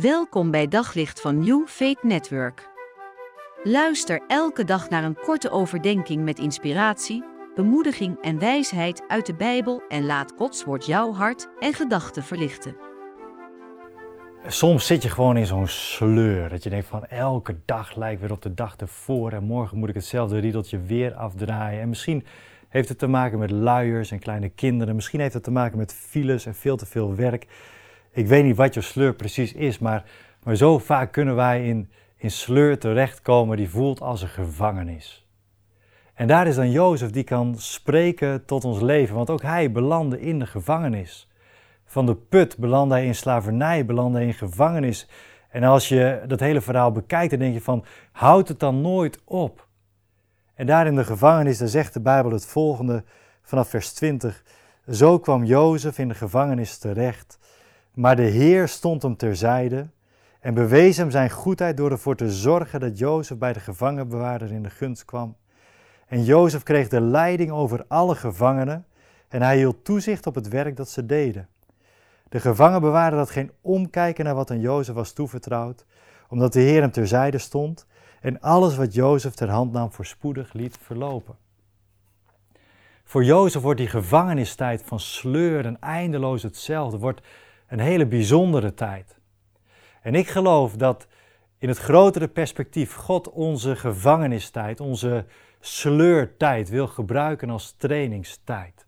Welkom bij Daglicht van New Faith Network. Luister elke dag naar een korte overdenking met inspiratie, bemoediging en wijsheid uit de Bijbel en laat Gods woord jouw hart en gedachten verlichten. Soms zit je gewoon in zo'n sleur. Dat je denkt van elke dag lijkt weer op de dag ervoor. En morgen moet ik hetzelfde riedeltje weer afdraaien. En misschien heeft het te maken met luiers en kleine kinderen. Misschien heeft het te maken met files en veel te veel werk. Ik weet niet wat je sleur precies is, maar, maar zo vaak kunnen wij in, in sleur terechtkomen die voelt als een gevangenis. En daar is dan Jozef die kan spreken tot ons leven, want ook hij belandde in de gevangenis. Van de put belandde hij in slavernij, belandde hij in gevangenis. En als je dat hele verhaal bekijkt, dan denk je van, houdt het dan nooit op? En daar in de gevangenis, daar zegt de Bijbel het volgende vanaf vers 20. Zo kwam Jozef in de gevangenis terecht maar de Heer stond hem terzijde en bewees hem zijn goedheid door ervoor te zorgen dat Jozef bij de gevangenbewaarder in de gunst kwam. En Jozef kreeg de leiding over alle gevangenen en hij hield toezicht op het werk dat ze deden. De gevangenbewaarder had geen omkijken naar wat aan Jozef was toevertrouwd, omdat de Heer hem terzijde stond en alles wat Jozef ter hand nam voorspoedig liet verlopen. Voor Jozef wordt die gevangenistijd van sleur en eindeloos hetzelfde, wordt een hele bijzondere tijd. En ik geloof dat in het grotere perspectief God onze gevangenistijd, onze sleurtijd wil gebruiken als trainingstijd.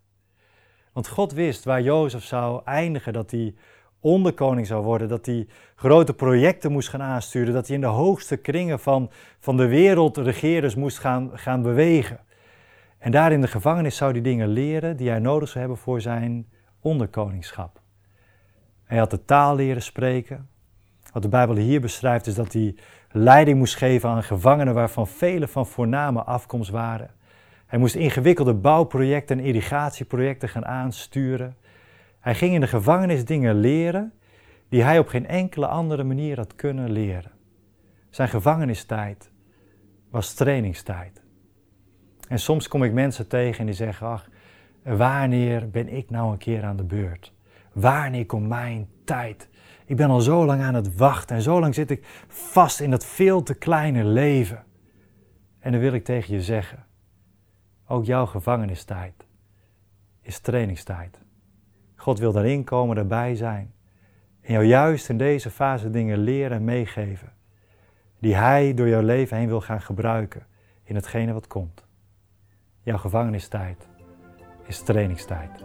Want God wist waar Jozef zou eindigen, dat hij onderkoning zou worden, dat hij grote projecten moest gaan aansturen, dat hij in de hoogste kringen van, van de wereld regeerders moest gaan, gaan bewegen. En daar in de gevangenis zou hij dingen leren die hij nodig zou hebben voor zijn onderkoningschap. Hij had de taal leren spreken. Wat de Bijbel hier beschrijft is dat hij leiding moest geven aan gevangenen waarvan velen van voorname afkomst waren. Hij moest ingewikkelde bouwprojecten en irrigatieprojecten gaan aansturen. Hij ging in de gevangenis dingen leren die hij op geen enkele andere manier had kunnen leren. Zijn gevangenistijd was trainingstijd. En soms kom ik mensen tegen en die zeggen: Ach, wanneer ben ik nou een keer aan de beurt? Wanneer komt mijn tijd? Ik ben al zo lang aan het wachten en zo lang zit ik vast in dat veel te kleine leven. En dan wil ik tegen je zeggen, ook jouw gevangenistijd is trainingstijd. God wil daarin komen, daarbij zijn. En jou juist in deze fase dingen leren en meegeven. Die Hij door jouw leven heen wil gaan gebruiken in hetgene wat komt. Jouw gevangenistijd is trainingstijd.